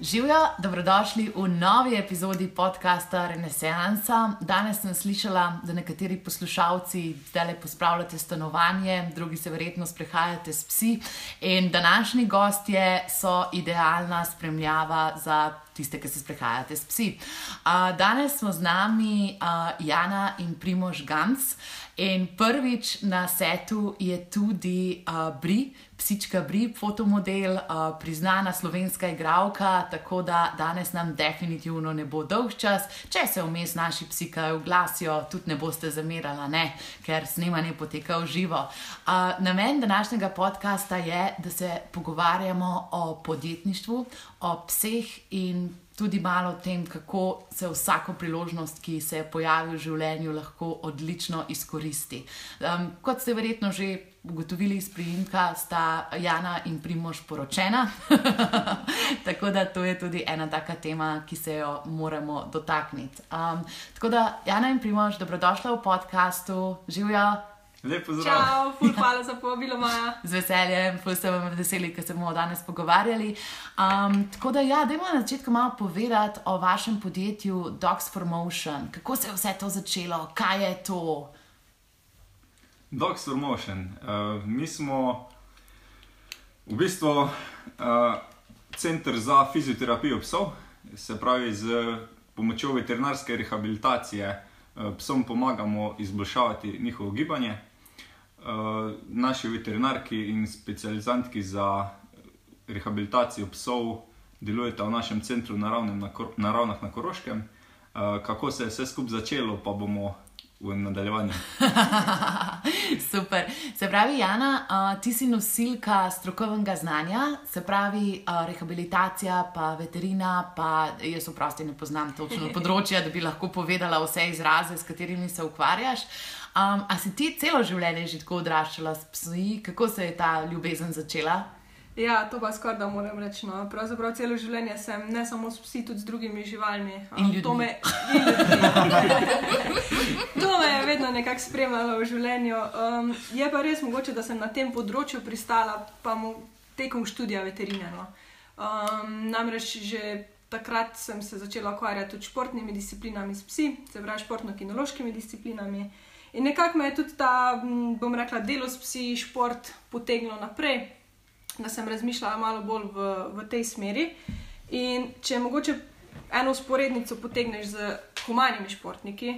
Živijo, dobrodošli v novi epizodi podcasta Renesansa. Danes sem slišala, da nekateri poslušalci zdaj pospravljate stanovanje, drugi se verjetno sprehajate s psi. In današnji gostje so idealna spremljava za tiste, ki se sprehajate s psi. Danes smo z nami Jana in Primož Gans. In prvič na setu je tudi uh, Bri, psička Bri, fotomodel, uh, priznana slovenska igralka, tako da danes nam definitivno ne bo dolg čas. Če se vmes naši psi kaj oglasijo, tudi ne boste zamerali, ne? ker snemanje poteka v živo. Uh, namen današnjega podcasta je, da se pogovarjamo o podjetništvu, o pseh in tudi malo o tem, kako se vsako priložnost, ki se pojavi v življenju, lahko odlično izkoristi. Um, kot ste verjetno že ugotovili iz prijimka, sta Jana in Primož poročena. tako da to je tudi ena taka tema, ki se jo moramo dotakniti. Um, tako da, Jana in Primož, dobrodošla v podkastu, živijo. Lepo zdrav. Čau, ful, hvala za povabilo, Maja. Z veseljem, ful sem vam veseli, ker se bomo danes pogovarjali. Um, tako da, ja, dajmo na začetku malo povedati o vašem podjetju Dogs for Motion. Kako se je vse to začelo, kaj je to? Dogs for Motion. Uh, mi smo v bistvu uh, center za fizioterapijo psov, se pravi, z pomočjo veterinarske rehabilitacije uh, psom pomagamo izboljšavati njihovo gibanje. Uh, naši veterinarki in specializantki za rehabilitacijo psov delujeta v našem centru na Ravnah na Koroškem. Uh, kako se je vse skupaj začelo, pa bomo v nadaljevanju. Super. Se pravi, Jana, uh, ti si nosilka strokovnega znanja, se pravi, uh, rehabilitacija, pa veterina, pa jaz vprosti ne poznam točno področja, da bi lahko povedala vse izraze, s katerimi se ukvarjaš. Um, a si ti celo življenje že tako odraščala s psi, kako se je ta ljubezen začela? Ja, to pa skoraj da moram reči. No. Pravzaprav celo življenje sem ne samo s psi, tudi s drugimi živalmi. Um, in to, me, in to me je vedno nekako spremljalo v življenju. Um, je pa res mogoče, da sem na tem področju pristala, pa mu tekom študija veterine. No. Um, namreč že takrat sem se začela ukvarjati tudi s športnimi disciplinami, s psi, se pravi športno-kinološkimi disciplinami. In nekako me je tudi ta, bom rekla, delo s psi, šport potegnilo naprej da sem razmišljala malo bolj v, v tej smeri. In če mogoče eno usporednico potegneš z humanimi športniki,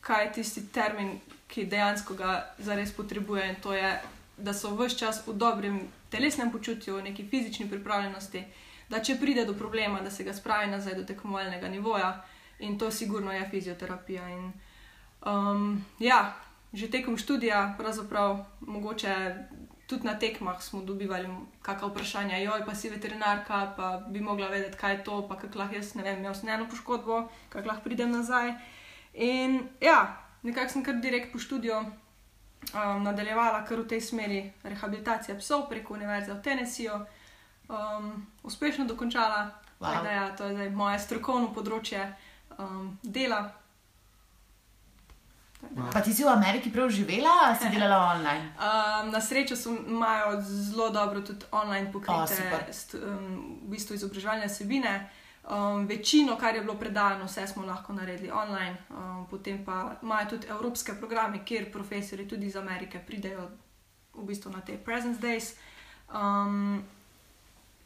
kaj je tisti termin, ki dejansko ga zares potrebuje, in to je, da so vse čas v dobrem telesnem počutju, v neki fizični pripravljenosti, da če pride do problema, da se ga spravi nazaj do tekmovalnega nivoja, in to sigurno je fizioterapija. Um, ja, že tekom študija, pravzaprav mogoče tudi na tekmah smo dobivali kakšno vprašanje, joj, pa si veterinarka, pa bi mogla vedeti, kaj je to, pa kako lahko jaz, ne vem, imel sem eno poškodbo, kako lahko pridem nazaj. In ja, nekako sem kar direkt po študiju um, nadaljevala kar v tej smeri rehabilitacija psov preko Univerze v Tennesseeju, um, uspešno dokončala. Wow. Da, ja, to je zdaj moje strokovno področje um, dela. Pa ti si v Ameriki prav živela ali si delala online? Um, na srečo imajo zelo dobro tudi online pokrite, oh, um, v bistvu izobraževalne sebine. Um, večino, kar je bilo predano, vse smo lahko naredili online. Um, potem pa imajo tudi evropske programe, kjer profesori tudi iz Amerike pridejo v bistvu na te Presence Days. Um,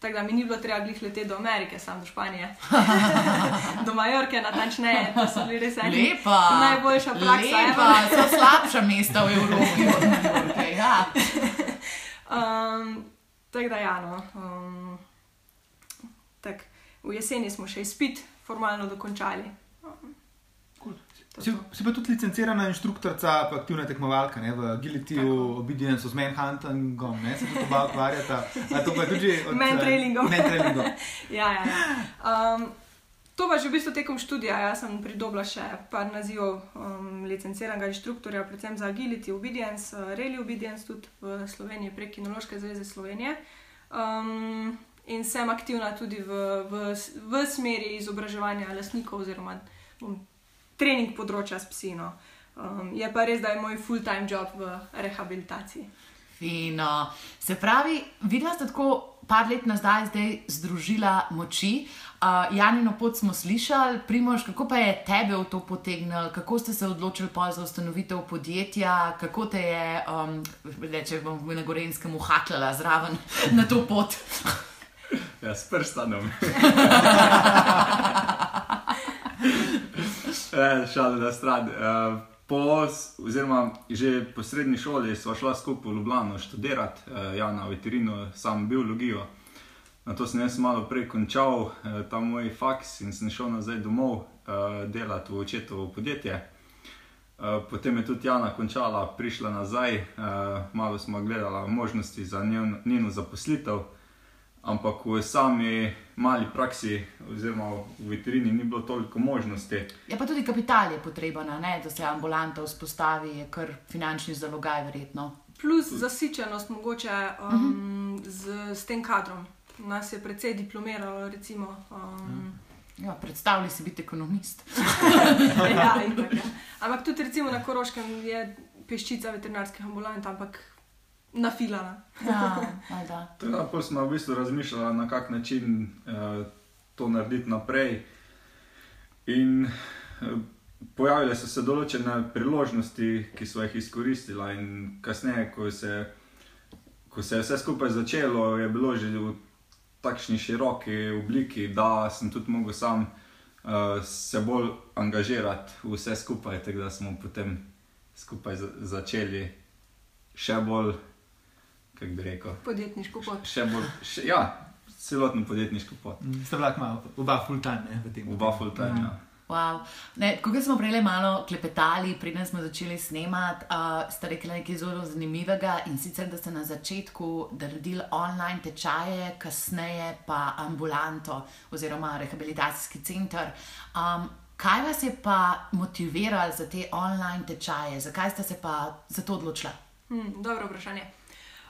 Tako da mi ni bilo treba glih leteti do Amerike, samo do Španije. do Majorke, natančneje, to so bili res eni. Lepa. Najboljša praksa. Lepa, so slabša mesta v Evropi od Majorke. Ja. um, tako da, ja, no. Um, tak, v jeseni smo še izpit formalno dokončali. Um, Si, si pa tudi licencirana inštruktorica, pa aktivna tekmovalka ne, v Agilityju, Obedience, z Manhuntingom, ne se tudi oba ukvarjata. To pa tudi od Mentrailingom. Mentrailingom. ja, ja. ja. Um, To pa že v bistvu tekom študija. Jaz sem pridobila še par nazivov um, licenciranega inštruktorja, predvsem za Agility Obedience, uh, Rally Obedience, tudi v Sloveniji, prek Kinološke zveze Slovenije. Um, in sem aktivna tudi v, v, v smeri izobraževanja lastnikov oziroma bom, trening področja s psino. Um, je pa res, da je moj full-time job v rehabilitaciji. Fino. Se pravi, videla ste tako par let nazaj, zdaj združila moči. Uh, Janino pot smo slišali, Primož, kako pa je tebe v to potegnil, kako ste se odločili za ustanovitev podjetja, kako te je, um, reče, bom na Gorenskem uhaklala zraven na to pot. Ja, s prstanom. e, Šalo na stran. Uh, po, oziroma, že po srednji šoli smo šla skupaj v Ljubljano študirati, uh, ja, na veterino, sam biologijo. Na to sem jaz malo prej končal uh, ta moj faks in sem šel nazaj domov uh, delati v očetovo podjetje. Uh, potem je tudi Jana končala, prišla nazaj, uh, malo smo gledali možnosti za njeno zaposlitev ampak v sami mali praksi, oziroma v veterini, ni bilo toliko možnosti. Ja, pa tudi kapital je potreben, da se ambulanta vzpostavi, je kar finančni zalogaj, verjetno. Plus zasičenost, mogoče um, uh mhm. -huh. z, z tem kadrom. Nas je precej diplomiralo. Recimo, um, ja, predstavljaj si biti ekonomist. ja, itak, ja. Ampak tudi recimo, na Koroškem je peščica veterinarskih ambulant, ampak nafilana. Ja, Tako smo v bistvu razmišljali, na kak način uh, to narediti naprej. In uh, pojavile so se določene priložnosti, ki so jih izkoristila, in kasneje, ko se, ko se je vse skupaj začelo, je bilo že v takšni široki obliki, da sem tudi mogel sam uh, se bolj angažirati v vse skupaj, tako da smo potem skupaj začeli še bolj kako bi rekel. Podjetniško pot. Še bolj, še, ja, celotno podjetniško pot. Mm, ste bili malo, oba full time v tem. Oba full time, ja. Wow. Ne, ko smo prej malo klepetali, preden smo začeli snemati, uh, ste rekli nekaj zelo zanimivega in sicer, da ste na začetku naredili online tečaje, kasneje pa ambulanto oziroma rehabilitacijski center. Um, kaj vas je pa motiviralo za te online tečaje, zakaj ste se pa za to odločili? Hmm, dobro vprašanje.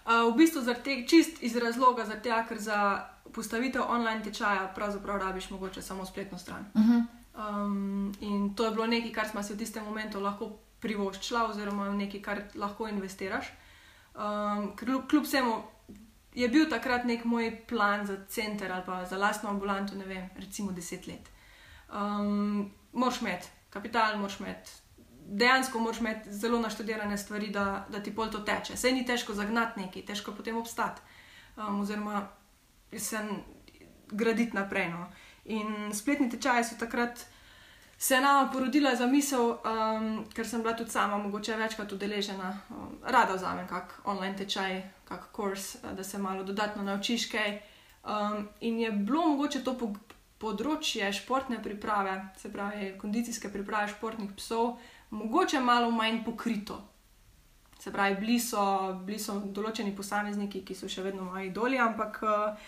Uh, v bistvu te, čist iz razloga, te, ker za postavitev online tečaja pravzaprav rabiš mogoče samo spletno stran. Uh -huh. um, in to je bilo nekaj, kar smo si v tistem momentu lahko privoščili, oziroma nekaj, kar lahko investiraš. Um, kljub vsemu je bil takrat nek moj plan za center ali pa za lastno ambulanto, ne vem, recimo deset let. Um, moš imeti kapital, moš imeti dejansko moraš imeti zelo naštudirane stvari, da, da ti pol to teče. Sej ni težko zagnati nekaj, težko potem obstati, um, oziroma se graditi naprej. No. In spletni tečaji so takrat se nama porodila za misel, um, ker sem bila tudi sama mogoče večkrat udeležena, um, rada vzamem kak online tečaj, kak kurs, da se malo dodatno naučiš kaj. Um, in je bilo mogoče to področje športne priprave, se pravi kondicijske priprave športnih psov mogoče malo manj pokrito. Se pravi, bili so, bili so določeni posamezniki, ki so še vedno moji dolji, ampak uh,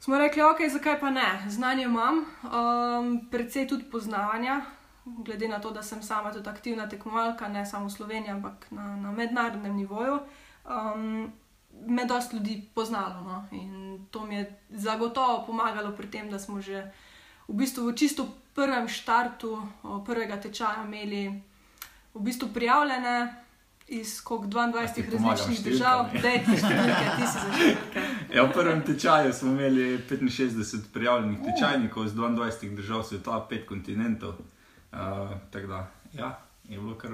smo rekli, ok, zakaj pa ne? Znanje imam, um, predvsej tudi poznavanja, glede na to, da sem sama tudi aktivna tekmovalka, ne samo v Sloveniji, ampak na, na mednarodnem nivoju. Um, Me dosta ljudi poznalo no? in to mi je zagotovo pomagalo pri tem, da smo že v bistvu v čisto prvem štartu prvega tečaja imeli v bistvu prijavljene iz 22 različnih držav, da je ti številke, ti si zaštevilke. Ja, v prvem tečaju smo imeli 65 prijavljenih tečajnikov iz 22 držav sveta, pet kontinentov. Uh, tako da, ja, je bilo kar.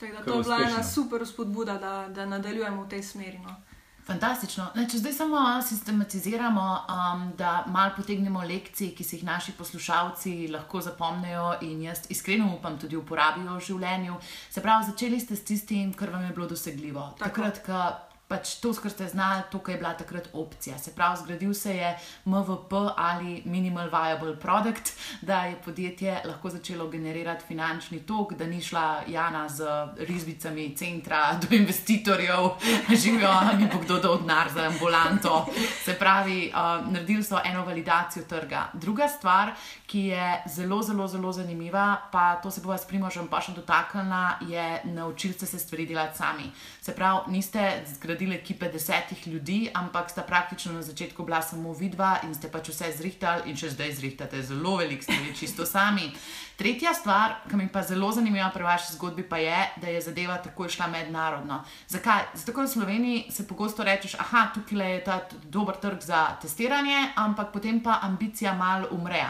Tako da to je bila ena super spodbuda, da, da nadaljujemo v tej smeri. No. Fantastično. Ne, če zdaj samo sistematiziramo, um, da malo potegnemo lekcije, ki si jih naši poslušalci lahko zapomnijo in jaz iskreno upam, tudi uporabijo v življenju. Se pravi, začeli ste s tistim, kar vam je bilo dosegljivo. Tako. Takrat, ko pač to, kar ste znali, to, kar je bila takrat opcija. Se pravi, zgradil se je MVP ali Minimal Viable Product, da je podjetje lahko začelo generirati finančni tok, da ni šla Jana z rizbicami centra do investitorjev, živijo, ni bo kdo dal denar za ambulanto. Se pravi, uh, naredili so eno validacijo trga. Druga stvar, ki je zelo, zelo, zelo zanimiva, pa to se bova s Primožem pa še dotaknila, je naučiti se stvari delati sami. Se pravi, niste zgradili ekipe desetih ljudi, ampak sta praktično na začetku bila samo vidva in ste pač vse zrihtali in še zdaj zrihtate zelo velik stvari, čisto sami. Tretja stvar, ki mi pa zelo zanimiva pri vaši zgodbi, pa je, da je zadeva takoj šla mednarodno. Zakaj? Zato, ker v Sloveniji se pogosto rečeš, ah, tukaj je ta dober trg za testiranje, ampak potem pa ambicija mal umre,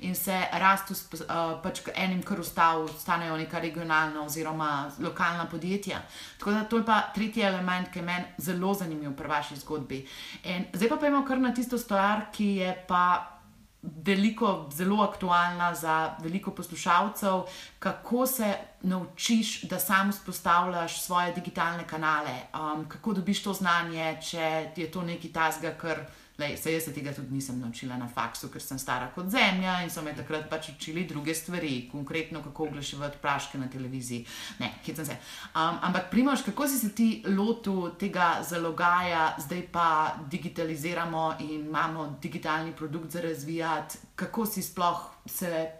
in se rastu uh, pač enim, kar ustanejo neka regionalna oziroma lokalna podjetja. Tako da to je pa tretji element, ki je meni zelo zanimiv pri vaši zgodbi. In zdaj pa pojmo kar na tisto stvar, ki je pa veliko, zelo aktualna za veliko poslušalcev, kako se naučiš, da sam vzpostavljaš svoje digitalne kanale, um, kako dobiš to znanje, če je to nekaj tasga, kar. Lej, se jaz se tega tudi nisem naučila na faksu, ker sem stara kot zemlja in so me takrat pač učili druge stvari, konkretno kako oglaševati praške na televiziji. Ne, hitem se. Um, ampak, primoš, kako si se ti lotil tega zalogaja, zdaj pa digitaliziramo in imamo digitalni produkt za razvijati, kako si sploh se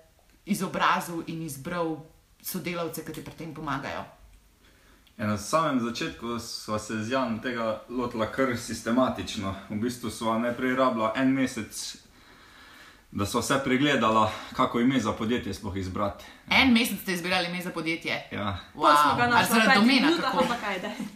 izobrazil in izbral sodelavce, ki ti pri tem pomagajo? Ja, na samem začetku smo se z Janom tega lotili kar sistematično. V bistvu smo najprej rabili en mesec, da smo vse pregledali, kako ime za podjetje sploh izbrati. En mesec ste izbirali ime za podjetje. Ja, Wow. Smo ga našli zaradi domena. kako?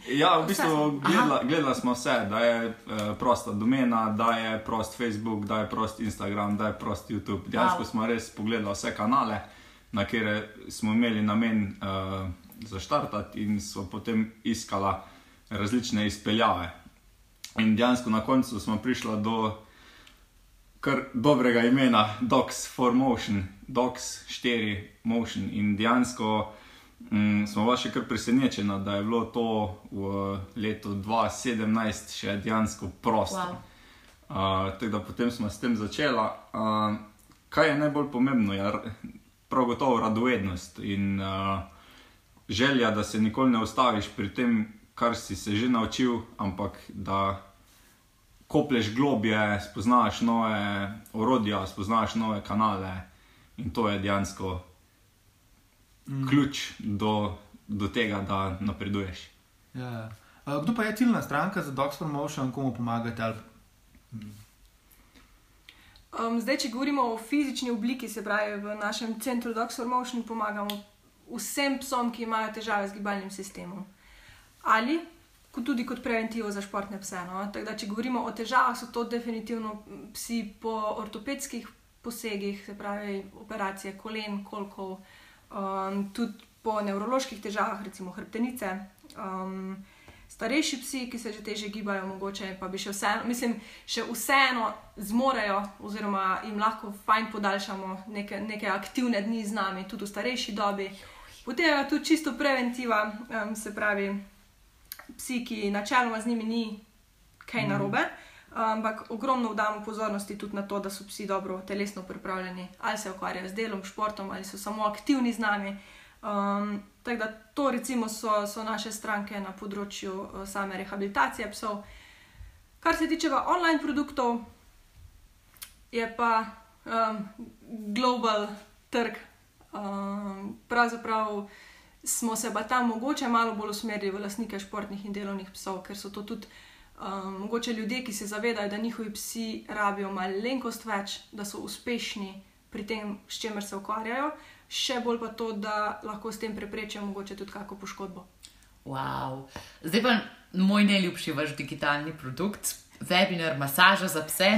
ja v bistvu gledali, gledali smo vse, da je eh, prosta domena, da je prost Facebook, da je prost Instagram, da je prost YouTube. Dejansko Wow. smo res pogledali vse kanale, na kere smo imeli namen. Uh, Zaštartati in so potem iskala različne izpeljave. In dejansko na koncu smo prišli do kar dobrega imena, Docs for Motion, Docs 4 Motion. In dejansko mm, smo vaši kar presenečeni, da je bilo to v letu 2017 še dejansko prosto. Wow. Uh, tako da potem smo s tem začeli. Uh, kaj je najbolj pomembno, je r- prav gotovo radovednost in uh, želja, da se nikoli ne ustaviš pri tem, kar si se že naučil, ampak da koplješ globje, spoznaš nove orodja, spoznaš nove kanale in to je dejansko mm. ključ do, do tega, da napreduješ. Ja. Uh, kdo pa je ciljna stranka za Docs Promotion, komu pomagate? Ali... Um, zdaj, če govorimo o fizični obliki, se pravi, v našem centru Docs for Motion pomagamo vsem psom, ki imajo težave z gibalnim sistemom. Ali kot tudi kot preventivo za športne pse. No? Tako da, če govorimo o težavah, so to definitivno psi po ortopedskih posegih, se pravi, operacije kolen, kolkov, um, tudi po nevroloških težavah, recimo hrbtenice. Um, starejši psi, ki se že teže gibajo, mogoče pa bi še vseeno, mislim, še vseeno zmorejo, oziroma jim lahko fajn podaljšamo neke, neke aktivne dni z nami, tudi v starejši dobi. Potem je tu čisto preventiva, um, se pravi, psi, ki načeloma z njimi ni kaj narobe, ampak ogromno vdamo pozornosti tudi na to, da so psi dobro telesno pripravljeni, ali se ukvarjajo z delom, športom, ali so samo aktivni z nami. Um, tako da to recimo so, so naše stranke na področju uh, same rehabilitacije psov. Kar se tiče pa online produktov, je pa um, global trg. Um, pravzaprav smo se pa tam mogoče malo bolj usmerili v lastnike športnih in delovnih psov, ker so to tudi um, mogoče ljudje, ki se zavedajo, da njihovi psi rabijo malenkost več, da so uspešni pri tem, s čimer se ukvarjajo še bolj pa to, da lahko s tem preprečijo mogoče tudi kakšno poškodbo. Wow. Zdaj pa moj najljubši vaš digitalni produkt. Webinar masaža za pse,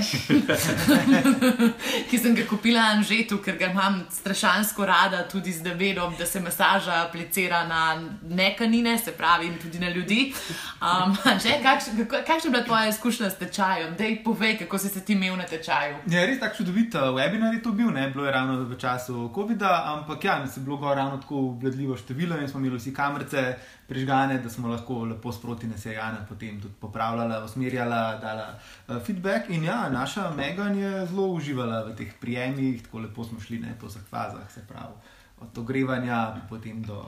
ki sem ga kupila na Anžetu, ker ga imam strašansko rada, tudi z devedom, da se masaža aplicira na nekanine, se pravi, tudi na ljudi. Um, Kakšna je bila tvoja izkušnja s tečajem? Dej, povej, kako si se ti imel na tečaju. Ja, res tako čudovit uh, webinar je to bil, ne bilo je ravno v času COVID-a, ampak ja, mi se je bilo ravno tako obledljivo število in smo imeli vsi kamerce prižgane, da smo lahko lepo sproti nasejane potem tudi popravljala, usmerjala, uh, feedback. In ja, naša Megan je zelo uživala v teh prijemih, tako lepo smo šli ne, po vseh fazah, se pravi, od ogrevanja potem do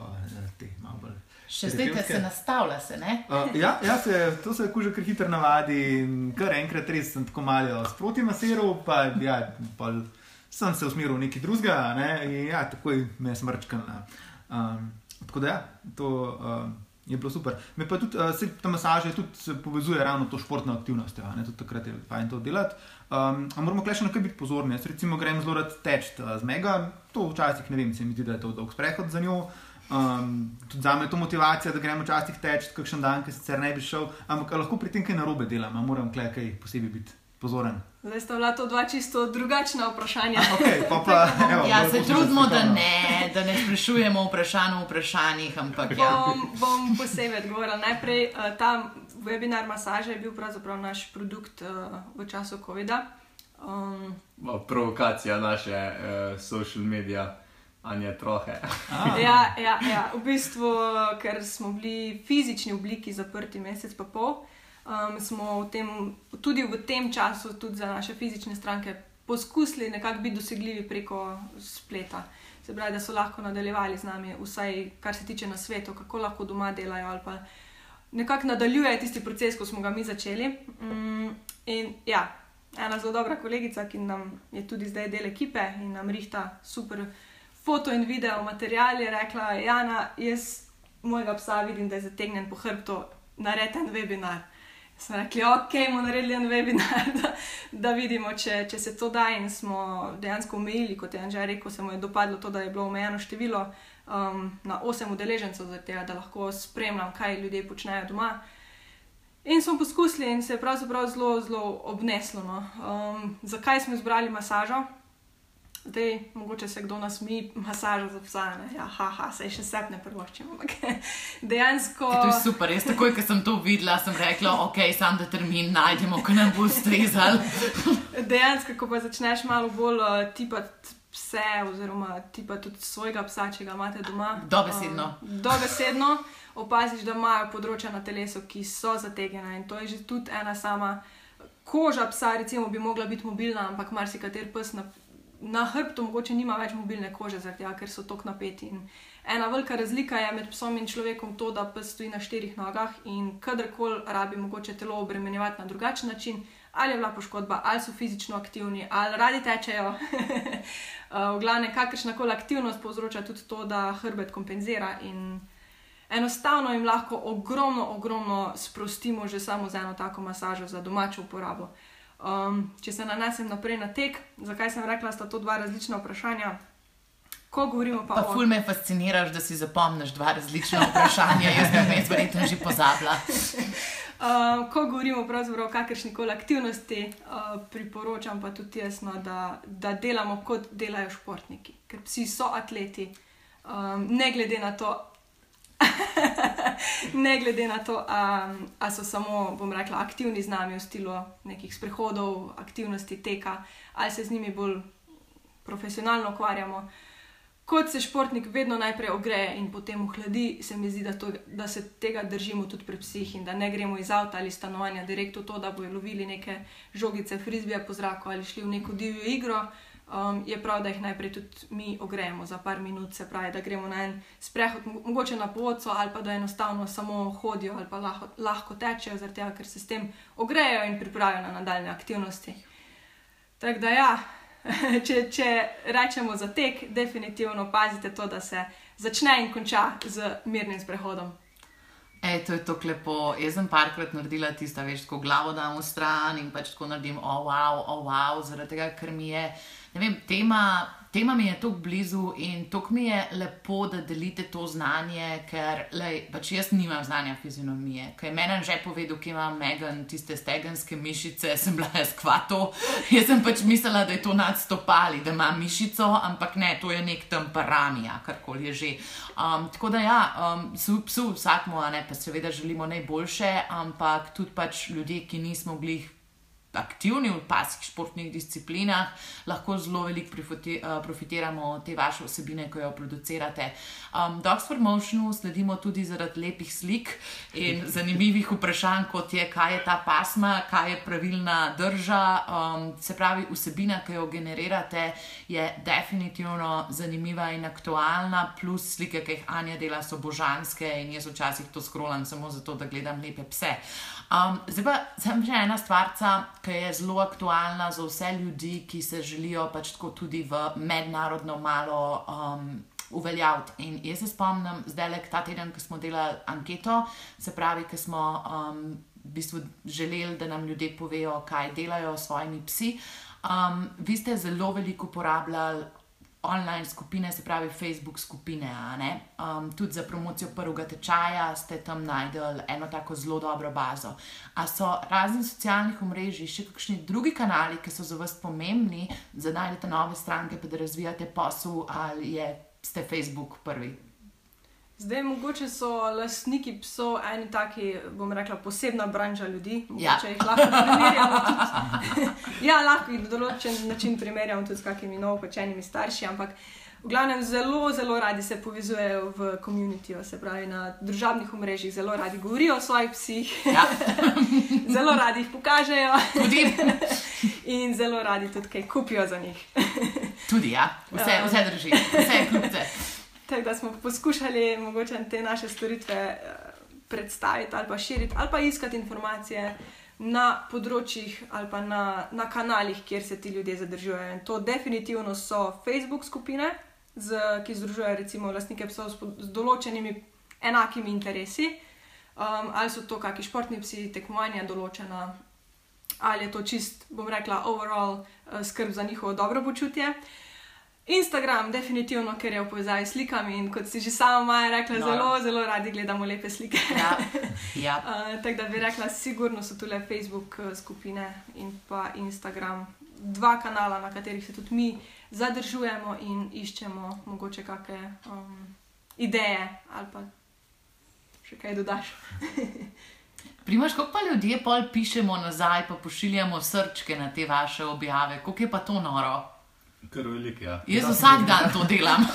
teh malo bolj. Še zdaj se nastavlja, se ne? uh, ja, ja se, to se kuže kar hitro navadi. Kar enkrat res sem tako malo sproti masiral, pa ja, pol, sem se usmeril v nekaj drugega, ne? in ja, takoj me je smrčkal. Um, tako da ja, to. Um, je bilo super. Me pa tudi uh, ta masaža tudi povezuje ravno to športno aktivnost, ja, tudi takrat je fajn to delati. Um, moramo kleše na kaj biti pozorni. Jaz recimo grem zelo rad teč uh, z mega, to včasih ne vem, se mi zdi, da je to dolg sprehod za njo. Um, tudi za me je to motivacija, da gremo včasih teč, kakšen dan, ki sicer ne bi šel, ampak lahko pri tem kaj narobe delam, moram klej kaj posebej biti pozoren. Zdaj sta bila to dva čisto drugačna vprašanja. Okay, pa pa, evo, ja, se trudimo, da ne, da ne sprašujemo vprašanj o vprašanjih. Ampak, ja. bom, bom posebej odgovorila. Najprej uh, ta webinar masaže je bil pravzaprav naš produkt uh, v času COVID-a. Um, Provokacija naše uh, social medije. Anja trohe. ja, ja, ja, v bistvu, ker smo bili v fizični obliki zaprti mesec pa pol, uh, um, smo v tem, tudi v tem času, tudi za naše fizične stranke, poskusili nekako biti dosegljivi preko spleta. Se pravi, da so lahko nadaljevali z nami, vsaj kar se tiče na svetu, kako lahko doma delajo ali pa nekako nadaljujejo tisti proces, ko smo ga mi začeli. Um, in ja, ena zelo dobra kolegica, ki nam je tudi zdaj del ekipe in nam rihta super foto in video material, je rekla: Jana, jaz mojega psa vidim, da je zategnjen po hrbtu, nareden webinar smo rekli, ok, bomo naredili en webinar, da, da vidimo, če, če se to da. In smo dejansko omejili, kot je Anžaj rekel, se mu je dopadlo to, da je bilo omejeno število um, na osem udeležencev, tega, da lahko spremljam, kaj ljudje počnejo doma. In smo poskusili, in se je pravzaprav zelo, zelo obneslo. No. Um, zakaj smo izbrali masažo? Zdaj, mogoče se kdo nasmi, masaža za psa, ne, ja, haha, se še sep ne prvoščimo. Dejansko. Je to je super, jaz takoj, ko sem to videla, sem rekla, ok, sam da termin najdemo, ko nam bo ustrezal. Dejansko, ko pa začneš malo bolj uh, tipati pse, oziroma tipati tudi svojega psa, če ga imate doma. Dobesedno. Um, dobesedno opaziš, da imajo področja na telesu, ki so zategena in to je že tudi ena sama. Koža psa, recimo, bi mogla biti mobilna, ampak marsikater pes na na hrbtu mogoče nima več mobilne kože, tega, ker so tako napeti. In ena velika razlika je med psom in človekom to, da pes stoji na štirih nogah in kadarkoli rabi mogoče telo obremenjevati na drugačen način, ali je bila poškodba, ali so fizično aktivni, ali radi tečejo. v glavnem, kakršna koli aktivnost povzroča tudi to, da hrbet kompenzira. In enostavno jim lahko ogromno, ogromno sprostimo že samo z eno tako masažo za domačo uporabo. Um, če se nanesem naprej na tek, zakaj sem rekla, da sta to dva različna vprašanja. Ko govorimo pa, pa o. Ful me fasciniraš, da si zapomniš dva različna vprašanja, jaz bi jih verjetno že pozabila. Um, ko govorimo o kakršni koli aktivnosti, uh, priporočam pa tudi jasno, da, da delamo kot delajo športniki, ker psi so atleti, um, ne glede na to, ne glede na to, ali so samo, bom rekla, aktivni z nami v stilu nekih sprehodov, aktivnosti teka, ali se z njimi bolj profesionalno ukvarjamo. Kot se športnik vedno najprej ogreje in potem ohladi, se mi zdi, da, to, da se tega držimo tudi pri psih in da ne gremo iz avta ali stanovanja direkt v to, da bojo lovili neke žogice, frizbije po zraku ali šli v neko divjo igro um, je prav, da jih najprej tudi mi ogrejemo za par minut, se pravi, da gremo na en sprehod, mogoče na povodcu, ali pa da enostavno samo hodijo ali pa lahko, lahko tečejo, tega, ker se s tem ogrejejo in pripravijo na nadaljne aktivnosti. Tako da, ja, če, če rečemo za tek, definitivno pazite to, da se začne in konča z mirnim sprehodom. E, to je tako lepo. Jaz sem parkrat naredila tisto, veš, ko glavo dam v stran in pač tako naredim, oh, wow, oh, wow, zaradi tega, ker mi je vem, tema tema mi je tako blizu in tako mi je lepo, da delite to znanje, ker lej, pač jaz nimam znanja fizionomije. Ker je meni že povedal, ki ima Megan tiste stegenske mišice, sem bila jaz kvato. Jaz sem pač mislila, da je to nadstopali, da ima mišico, ampak ne, to je nek tam paramija, karkoli je že. Um, tako da ja, um, psu, psu vsakmo, ne, pa seveda želimo najboljše, ampak tudi pač ljudje, ki nismo bili aktivni v pasih športnih disciplinah, lahko zelo veliko uh, profitiramo od te vaše osebine, ko jo producirate. Um, Dogs for Motionu sledimo tudi zaradi lepih slik in zanimivih vprašanj, kot je, kaj je ta pasma, kaj je pravilna drža. Um, se pravi, vsebina, ki jo generirate, je definitivno zanimiva in aktualna, plus slike, ki jih Anja dela, so božanske in jaz včasih to skrolam samo zato, da gledam lepe pse. Um, zdaj pa sem še ena stvar, ki je zelo aktualna za vse ljudi, ki se želijo pač tako tudi v mednarodno malo um, uveljaviti. In jaz se spomnim, zdaj le ta teden, ko smo delali anketo, se pravi, ki smo um, v bistvu želeli, da nam ljudje povejo, kaj delajo s svojimi psi. Um, vi ste zelo veliko uporabljali online skupine, se pravi Facebook skupine. Um, tudi za promocijo prvega tečaja ste tam najdel eno tako zelo dobro bazo. A so razni socialnih omrežij, še kakšni drugi kanali, ki so za vas pomembni, da najdete nove stranke, pa da razvijate posel, ali je, ste Facebook prvi? Zdaj, mogoče so lastniki psov eni taki, bom rekla, posebna branža ljudi. Ja. Če jih lahko primerjamo, tudi, ja, lahko jih na določen način primerjamo tudi s kakimi novopečenimi starši, ampak v glavnem zelo, zelo radi se povezujejo v komunitijo, se pravi na družabnih omrežjih, zelo radi govorijo o svojih psih, Ja. zelo radi jih pokažejo in zelo radi tudi kaj kupijo za njih. tudi ja, vse, vse drži, vse je kljubce. Tako da smo poskušali mogoče te naše storitve eh, predstaviti ali pa širiti, ali pa iskati informacije na področjih ali pa na, na kanalih, kjer se ti ljudje zadržujejo. In to definitivno so Facebook skupine, z, ki združujejo recimo lastnike psov s, pod- z določenimi enakimi interesi, um, ali so to kakšni športni psi, tekmovanja določena, ali je to čist, bom rekla, overall uh, skrb za njihovo dobro počutje. Instagram, definitivno, ker je v povezavi s slikami in kot si že sama Maja rekla, No. zelo, zelo radi gledamo lepe slike. Ja, ja. Uh, tako da bi rekla, sigurno so tule Facebook eh, skupine in pa Instagram, dva kanala, na katerih se tudi mi zadržujemo in iščemo mogoče kakšne um, ideje ali pa še kaj dodaš. Primaš, kako pa ljudje pol pišemo nazaj, pa pošiljamo srčke na te vaše objave, kako je pa to noro? Kar velik, ja. Jaz vsak dan to delam.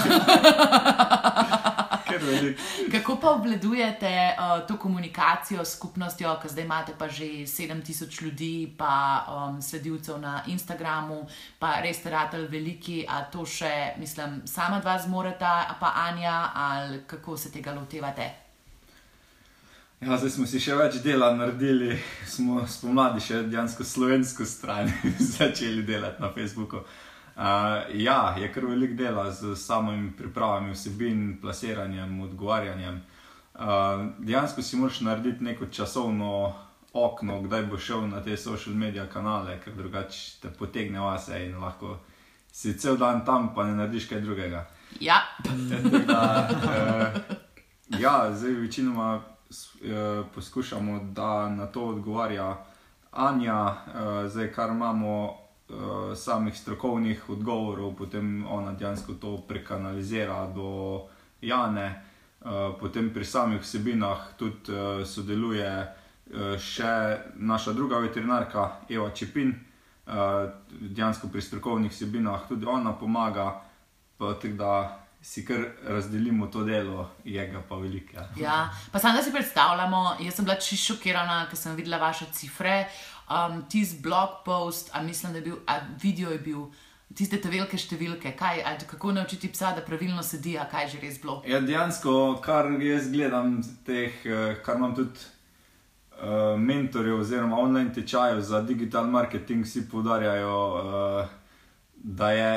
Kako pa obvladujete uh, to komunikacijo s skupnostjo, ki zdaj imate pa že 7000 ljudi, pa um, sledilcev na Instagramu, pa res ste ratali veliki, a to še, mislim, sama dva zmoreta, a pa Anja, ali kako se tega lotevate? Ja, zdaj smo si še več dela naredili, smo spomladi še dejansko slovensko stran začeli delati na Facebooku. Uh, ja, je kar velik dela z samimi pripravami vsebin, plasiranjem, odgovarjanjem. Uh, dejansko si moraš narediti neko časovno okno, kdaj bo šel na te social media kanale, ker drugače te potegne vase in lahko si cel dan tam, pa ne narediš kaj drugega. Ja, da, eh, ja, zdaj večinoma eh, poskušamo, da na to odgovarja Anja, eh, zdaj kar imamo eh, samih strokovnih odgovorov, potem ona dejansko to prekanalizira do Jane, eh, potem pri samih vsebinah tudi eh, sodeluje eh, še naša druga veterinarka Eva Čepin. Uh, dejansko pri strokovnih vsebinah tudi ona pomaga, pa tako da si kar razdelimo to delo, je ga pa veliko. Ja. Ja, pa samo da si predstavljamo, jaz sem bila čisto šokirana, ker sem videla vaše cifre. Um, Tisti blog post, a mislim, da je bil, a video je bil, tiste te velike številke, kaj, kako naučiti psa, da pravilno sedi, a kaj že res bilo. Ja, dejansko, kar jaz gledam, teh, eh, kar imam tudi uh, mentorjev oziroma online tečajev za digital marketing, vsi poudarjajo, uh, da je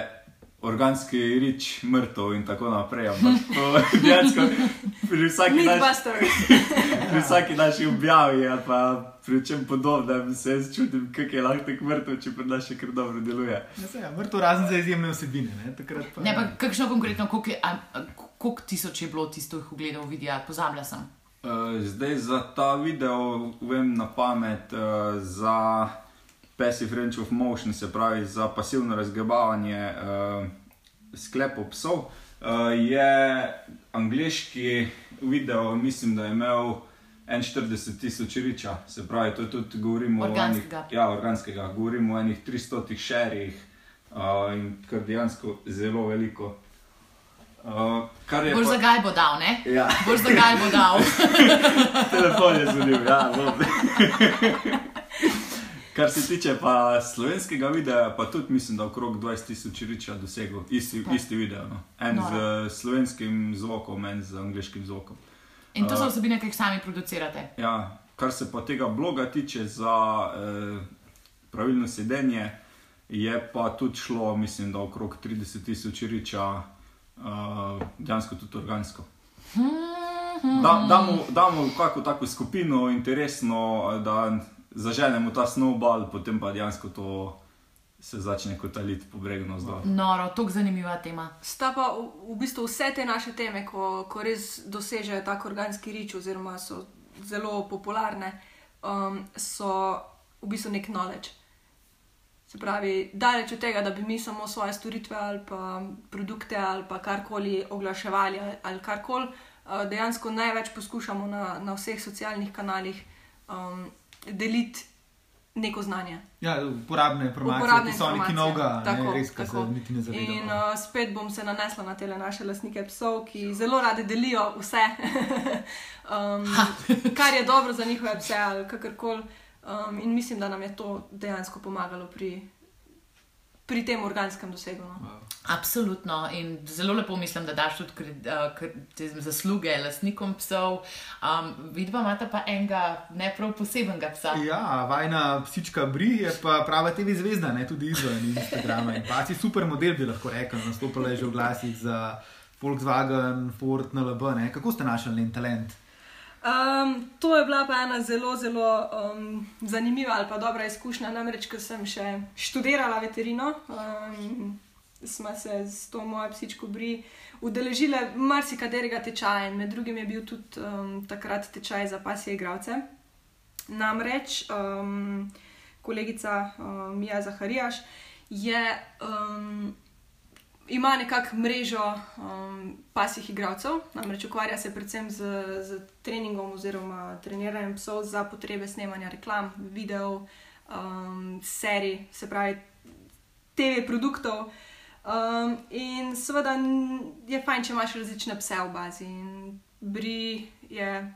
organski rič mrtev in tako naprej. Ampak to dejansko pri vsaki, naš, Mythbusters. pri vsaki naši objavi ali pa pri čem podobnem se jaz čutim, kako je lahko tako mrtev, če pri nas še kar dobro deluje. Ja, ja, mrtev razen za izjemne vsebine. Ne, Takrat pa, Ne, pa kakšno konkretno, koliko, je, a, koliko tisoč je bilo tistih ogledov videa, pozabila sem. Uh, zdaj za ta video vem na pamet uh, za passive range of motion, se pravi za pasivno razgibavanje uh, sklepov psov. Uh, je angliški video, mislim, da je imel 41 tisoč riča, se pravi, to je tudi govorimo Organskega. o enih, ja, organskega, govorimo o enih 300 šerih uh, in kar dejansko zelo veliko. Uh, Boš pa- za kaj bo dal, ne? Ja. Boš za kaj bo dal. Telefon je zanimiv, ja, bom. Kar se tiče pa slovenskega videa, pa tudi mislim, da okrog 20 tisoč riča dosegel isti, isti video. No. En No. z slovenskim zvokom, en z angliškim zvokom. In to so vsebine, ki jih sami producirate. Ja, kar se pa tega bloga tiče za eh, pravilno sedenje, je pa tudi šlo, mislim, da okrog 30 tisoč riča, eh, dejansko tudi organsko. Da, damo, damo kako tako skupino, interesno, da zaženemo ta snowball, potem pa dejansko to se začne kotaliti po bregu navzdol. Noro, tako zanimiva tema. Sta pa v, v bistvu vse te naše teme, ko, ko res dosežejo tako organski rič, oziroma so zelo popularne, um, so v bistvu nek knowledge. Se pravi, daleč od tega, da bi mi samo svoje storitve ali pa produkte ali pa karkoli oglaševali ali, ali karkoli, uh, dejansko največ poskušamo na, na vseh socialnih kanalih um, deliti neko znanje. Ja, uporabne informacije, Uporabne ki so neki novega, Tako, ne, res, ki se tako. niti ne zavedajo. In uh, spet bom se nanesla na te naše lastnike psov, ki zelo radi delijo vse, um, kar je dobro za njihove pse ali kakorkoli. Um, in mislim, da nam je to dejansko pomagalo pri, pri tem organskem dosegu. No. Absolutno. In zelo lepo mislim, da daš tudi kred, uh, kred, te zasluge lastnikom psov. Um, Vidva imata pa enega ne prav posebenega psa. Ja, vajna psička Bri je pa prava TV zvezda, ne tudi izven Instagrama. In pa si super model, bi lahko rekel. Nastopila je že v glasih za Volkswagen, Ford, NLB. Ne? Kako ste našli njen talent? Um, to je bila pa ena zelo, zelo um, zanimiva ali pa dobra izkušnja. Namreč, ko sem še študirala veterino, um, smo se z to mojo psičko Bri udeležile marsikaterega tečaja, in med drugim je bil tudi um, takrat tečaj za pasje igralce. Namreč um, kolegica um, Mija Zaharijaš je. Um, ima nekako mrežo um, pasih igralcev, namreč ukvarja se predvsem z, z treningom oziroma treniranjem psov za potrebe snemanja reklam, videov, um, serij, se pravi TV produktov. Um, in seveda je fajn, če imaš različne pse v bazi. In Bri je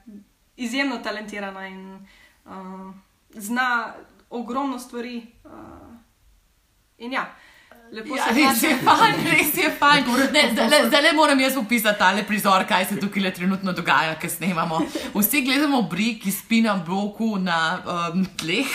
izjemno talentirana in um, zna ogromno stvari. Uh, in ja, lepo Ja, se res je znašla. fajn, res je fajn. Ne, zdaj, le moram jaz opisati tale prizor, kaj se tukaj le trenutno dogaja, ker snemamo. Vsi gledamo bri, ki spi na bloku na um, tleh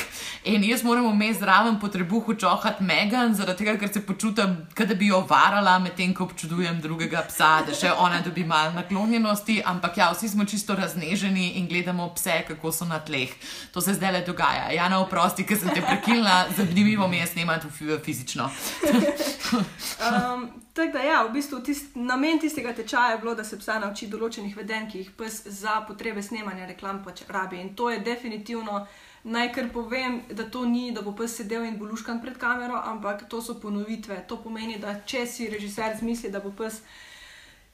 in jaz moram vmes zraven po trebuhu čohati Megan, zaradi tega, ker se počutim, da bi jo varala, medtem ko občudujem drugega psa, da še ona dobi malo naklonjenosti, ampak ja, vsi smo čisto razneženi in gledamo pse, kako so na tleh. To se zdaj le dogaja. Jana, oprosti, ker sem te prekinila, zanimivo mi je snemati fizično. Um, tako da, ja, v bistvu tist, namen tistega tečaja je bilo, da se psa nauči določenih vedenj, ki jih pes za potrebe snemanja reklam pač rabi. In to je definitivno, naj kar povem, da to ni, da bo pes sedel in bo luškan pred kamero, ampak to so ponovitve. To pomeni, da če si režiser zmisli, da bo pes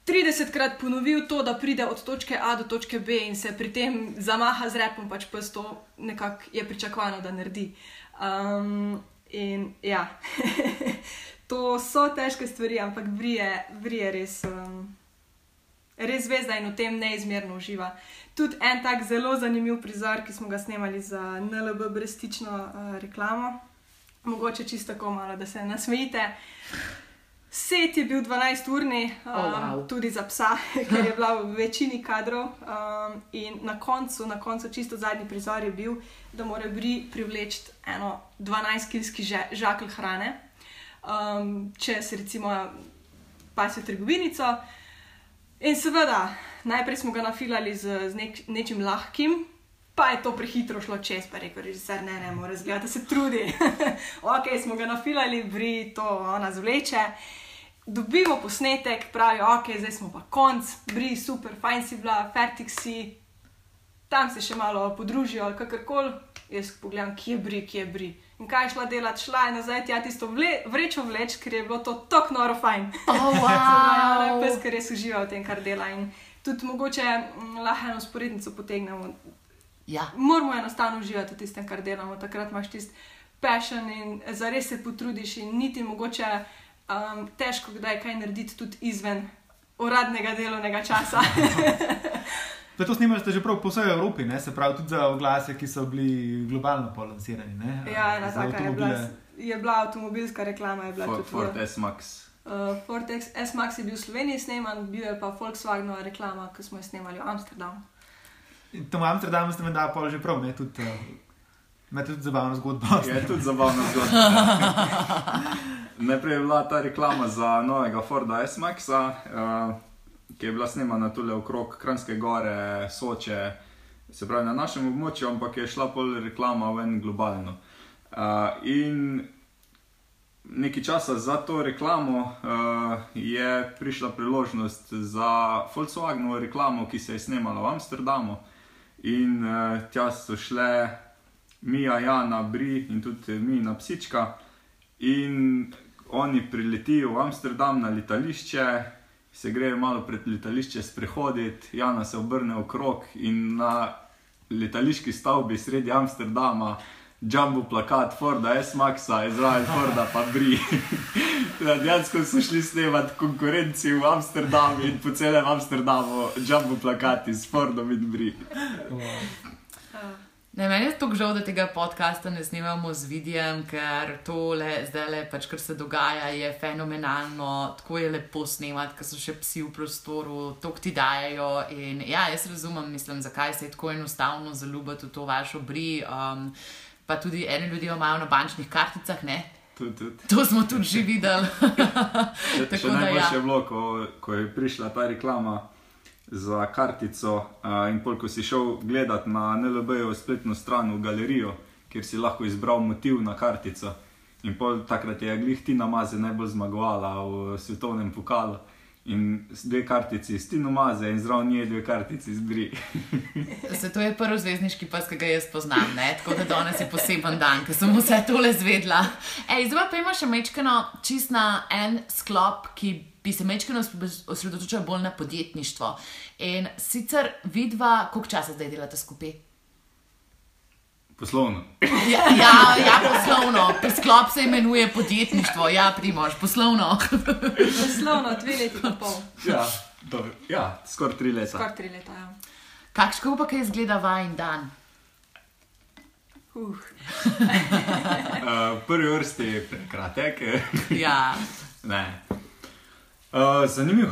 30krat ponovil to, da pride od točke A do točke B in se pri tem zamaha z repom, pač pes to nekako je pričakovano, da naredi. Um, in ja, to so težke stvari, ampak brije, brije res. Um, Res zvezda in v tem neizmerno uživa. Tudi en tak zelo zanimiv prizor, ki smo ga snemali za NLB brestično uh, reklamo, mogoče čisto tako malo, da se nasmejite. Set je bil 12-urni, um, Oh, wow. tudi za psa, ker je bila v večini kadrov. Um, in na koncu, na koncu, čisto zadnji prizor je bil, da mora bri privleči eno 12-kilski žakelj hrane. Um, če se recimo pas v trgovinico. In seveda, najprej smo ga nafilali z, z nek, nečim lahkim, pa je to prehitro šlo čez, pa je rekel, režiser, ne, ne, mora zgledati, se trudi. ok, smo ga nafilali, bri, to ona zvleče. Dobimo posnetek, pravijo, ok, zdaj smo pa konc, bri, super, fajn si bila, fertik si, tam se še malo podružijo ali kakorkoli. Jaz pogledam, kje bri, kje bri. In kaj je šla delati, šla je nazaj tja tisto vle, vrečo vleč, ker je bilo to tako noro fajn. Oh, Wow. wow. Pes, ker res uživa v tem, kar dela. In tudi mogoče mm, lahko eno sporednico potegnemo. ja. Moramo enostavno uživati v tistem, kar delamo. Takrat imaš tisti passion in zares se potrudiš, in niti mogoče um, težko kdaj kaj narediti tudi izven uradnega delovnega časa. Pa to snimali ste že prav po vsej Evropi, ne? se pravi tudi za oglase, ki so bili globalno polansirani. ne? ja, ena taka je bila, je bila avtomobilska reklama. Je bila For, tudi Ford S-Max. Uh, Ford S-Max je bil v Sloveniji sneman, bil je pa Volkswagenova reklama, ki smo jo snemali v Amsterdamu. In Tam v Amsterdamu ste menda pol že prav, ne? Tudi, uh, imate tudi zabavno zgodbo. Je tudi zabavna zgodba. Najprej je bila ta reklama za novega Forda S-Maxa, uh, ki je bila snemana tukaj okrog Kranjske gore, Soče, se pravi na našem območju, ampak je šla pol reklama ven globalno. Uh, in nekaj časa za to reklamo uh, je prišla priložnost za Volkswagenovo reklamo, ki se je snemala v Amsterdamu. In uh, tja so šle Mija, Jana, Bri in tudi Mina psička. In oni priletijo v Amsterdam na letališče, se grejo malo pred letališče sprehoditi, Jana se obrne okrog in na letališki stavbi sredi Amsterdama. Jumbo plakat Forda, S-Maxa, Izrael, Forda, pa Bri. Dejansko so šli snemati konkurenci v Amsterdamu in po celem Amsterdamu, jumbo plakati s Fordom in Bri. Ne, meni je tako žal, da tega podcasta ne snimamo z vidijem, ker tole zdaj le, pač, kar se dogaja, je fenomenalno, tako je lepo snemati, ker so še psi v prostoru, to ti dajo. In ja, jaz razumem, mislim, zakaj se je tako enostavno zaljubiti v to vašo bri. Um, pa tudi eni ljudje imajo na bančnih karticah, ne? Tud, tud. To smo tudi že videli. Še, Tako še da najboljše ja. je bilo, ko, ko je prišla ta reklama za kartico uh, in pol, ko si šel gledat na NLB-jo spletno stran v galerijo, kjer si lahko izbral motiv na kartico. In pol takrat je glih Tina Maze najbolj zmagovala v svetovnem pokalu. In dve kartici s Tino Maze in zraven nje dve kartici z Bri. Se to je prvi zvezdniški pas, ki ga jaz poznam, ne? tako da danes je poseben dan, ker sem vse tole zvedla. Ej, zdaj pa ima še mečkano čist na en sklop, ki bi se mečkano osredotočal bolj na podjetništvo. In sicer vidva, koliko časa zdaj delate skupaj? Poslovno. Ja, ja, ja poslovno, sklop se imenuje podjetništvo, ja, primož, poslovno. Poslovno, dve leti in pol, Ja, dobro. ja skoraj tri leta. skoraj tri leta. Ja. Kakšno pa kaj izgleda vajen dan? Uh. Uh, prvi vrsti je prekratek. Ja, Ne. Uh, zanimiv.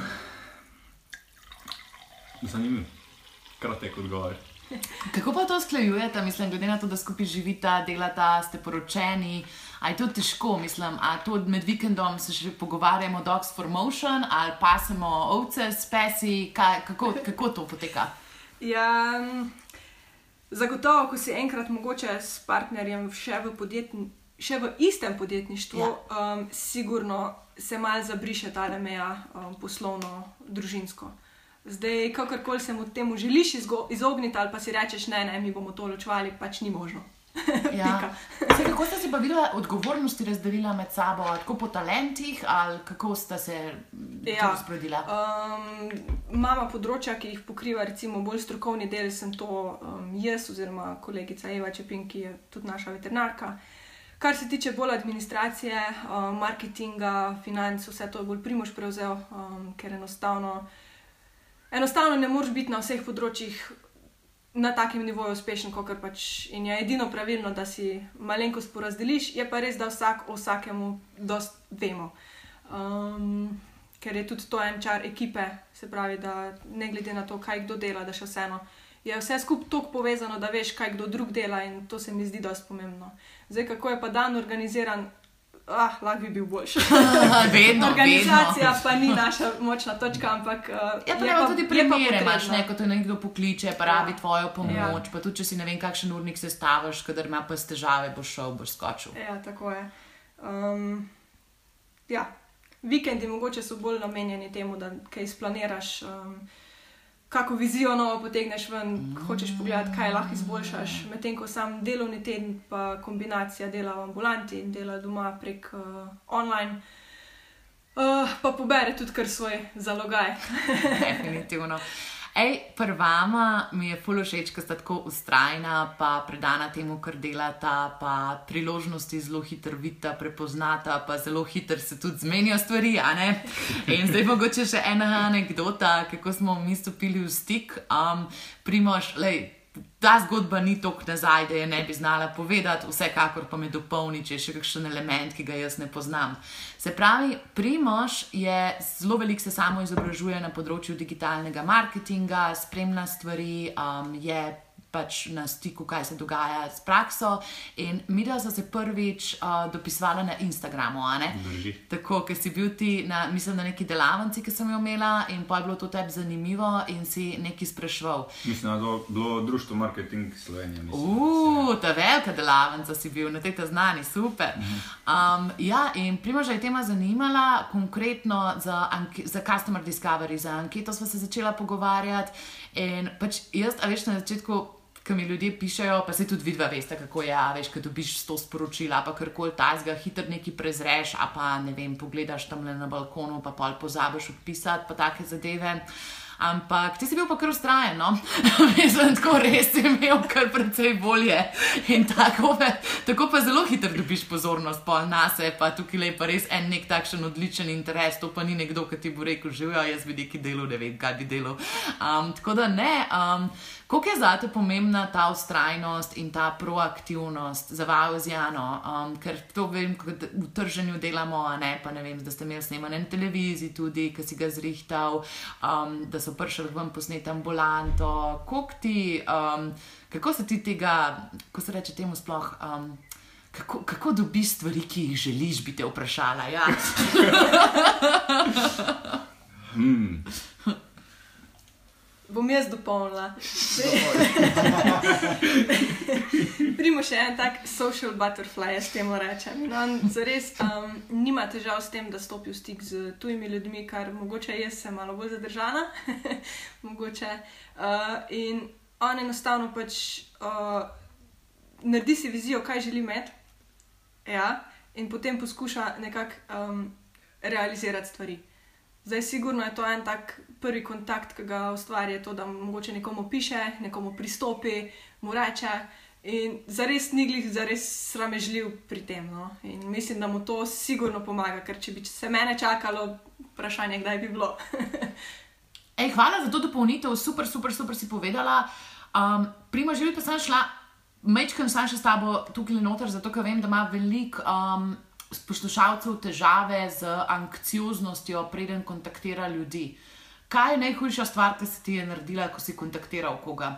Zanimiv. Kratek odgovor. Kako pa to sklajujete, mislim, glede na to, da skupaj živita, delata, ste poročeni? A je to težko, mislim, a to med vikendom se še pogovarjamo, dogs for motion, ali pasemo ovce s pesi, kaj, kako, kako to poteka? Ja, mm, zagotovo, ko si enkrat mogoče s partnerjem še v, podjetn, še v istem podjetništvu, Ja. um, sigurno se mal zabriše ta meja um, poslovno, družinsko. Zdaj, kakorkoli se mu temu želiš izogniti, ali pa si rečeš, ne, ne, mi bomo to ločevali, pač ni možno. Ja. Saj, kako ste si pa videla odgovornosti razdelila med sabo, tako po talentih, ali kako ste se ja. Razporedila? Um, imamo področja, ki jih pokriva, recimo bolj strokovni del, sem to um, jaz, oziroma kolegica Eva Čepin, ki je tudi naša veterinarka. Kar se tiče bolj administracije, um, marketinga, financ, vse to je bolj primož prevzel, um, ker enostavno, enostavno ne moreš biti na vseh področjih na takem nivoju uspešen, kot pač. In je edino pravilno, da si malenkost porazdeliš, je pa res, da vsak o vsakemu dost vemo. Um, ker je tudi to en čar ekipe, se pravi, da ne glede na to, kaj kdo dela, da še vseeno. Je vse skupaj tako povezano, da veš, kaj kdo drug dela, in to se mi zdi dosti pomembno. Zdaj, kako je pa dan organiziran, ah, lahko bi bil boljši. vedno, Organizacija vedno. pa ni naša močna točka, ampak uh, Ja, pa je pa- tudi primere, imaš potrebna. neko, te nekdo pokliče, pa rabi Ja. tvojo pomoč, Ja. pa tudi če si ne vem, kakšen urnik se staviš, kadar ima pa težave, boš šel, boš skočil. Ja, tako je. Um, ja. Vikendi mogoče so bolj namenjeni temu, da kaj splaniraš, um, kako vizijo novo potegneš ven, hočeš pogledati, kaj lahko izboljšaš. Medtem ko sam delovni teden, pa kombinacija dela v ambulanti in dela doma prek uh, online, uh, pa pobere tudi kar svoj zalogaj. Definitivno. Ej, prvama mi je fulo všeč, ker sta tako ustrajna, pa predana temu, kar delata, pa priložnosti zelo hitro vidita, prepoznata, pa zelo hitro se tudi zmenijo stvari. In zdaj mogoče še ena anekdota, kako smo mi stopili v stik. Um, Primož, lej, ta zgodba ni tako nazaj, da je ne bi znala povedati, vsekakor pa me dopolni, če je še kakšen element, ki ga jaz ne poznam. Se pravi, Primož je zelo veliko se samo izobražuje na področju digitalnega marketinga, spremlja stvari, um, je pač na stiku, kaj se dogaja s prakso. In mi dva sva se prvič uh, dopisvala na Instagramu. Tako, ker si bil ti na, mislim, na neki delavnici, ki sem jo imela, in pa je bilo to tebi zanimivo, in si nekaj sprašval. Mislim, da je bilo Društvo Marketing Slovenije. da Uf, ta velika delavnica si bil, na tej ta znani, super. Um, ja, in Primoža je tema zanimala, konkretno za, za Customer Discovery, za anketo smo se začela pogovarjati. In pač jaz, a veš, na začetku. Ko mi ljudje pišejo, pa se tudi vidva veste, kako je, veš, ko dobiš sto sporočil, pa karkoli tazga, hitro nekaj prezreš, a pa ne vem, pogledaš tam le na balkonu, pa pol pozabiš odpisati, pa take zadeve. Ampak ti si bil pa kar ustrajen, no? Mislim, tako res si imel kar precej bolje. In tako, pa- tako pa zelo hitro dobiš pozornost pol nas, pa tukaj je pa res en nek takšen odličen interes, to pa ni nekdo, ki ti bo rekel, živijo, jaz bi nekaj delal, ne vem, kaj bi delal. Um, tako da ne. Um, Kako je zate pomembna ta ustrajnost in ta proaktivnost za vaju z Jano? Um, ker to vem, ko d- v trženju delamo, ne pa ne vem, da ste imeli snemanje na televiziji tudi, ki si ga zrihtal, um, da so prišli ven posneti ambulanto. Ti, um, kako se ti tega, ko se reče temu sploh. Um, Kako, kako dobiš stvari, ki jih želiš, bi te vprašala? Ja. Hmm. Jaz dopolnila. Primo še en tak social butterfly, jaz temu rečem. In on zares um, nima težav s tem, da stopi v stik z tujimi ljudmi, kar mogoče jaz sem malo bolj zadržana. mogoče. Uh, in on enostavno pač uh, naredi si vizijo, kaj želi imeti, ja, in potem poskuša nekako um, realizirati stvari. Zdaj, sigurno je to en tak prvi kontakt, ki ga ustvari, to, da mogoče nekomu piše, nekomu pristopi, mu reče. In zares ni glih, zares sramežljiv pri tem. No? In mislim, da mu to sigurno pomaga, ker če bi se mene čakalo, vprašanje, kdaj bi bilo. Ej, hvala za to dopolnitev, super, super, super si povedala. Um, Prima, želim pa sem šla, mečkam sem še s tabo tukaj noter, zato ker vem, da ima veliko um, poslušalcev težave z anksioznostjo, preden kontaktira ljudi. Kaj je najhujša stvar, ki se ti je naredila, ko si kontaktiral koga?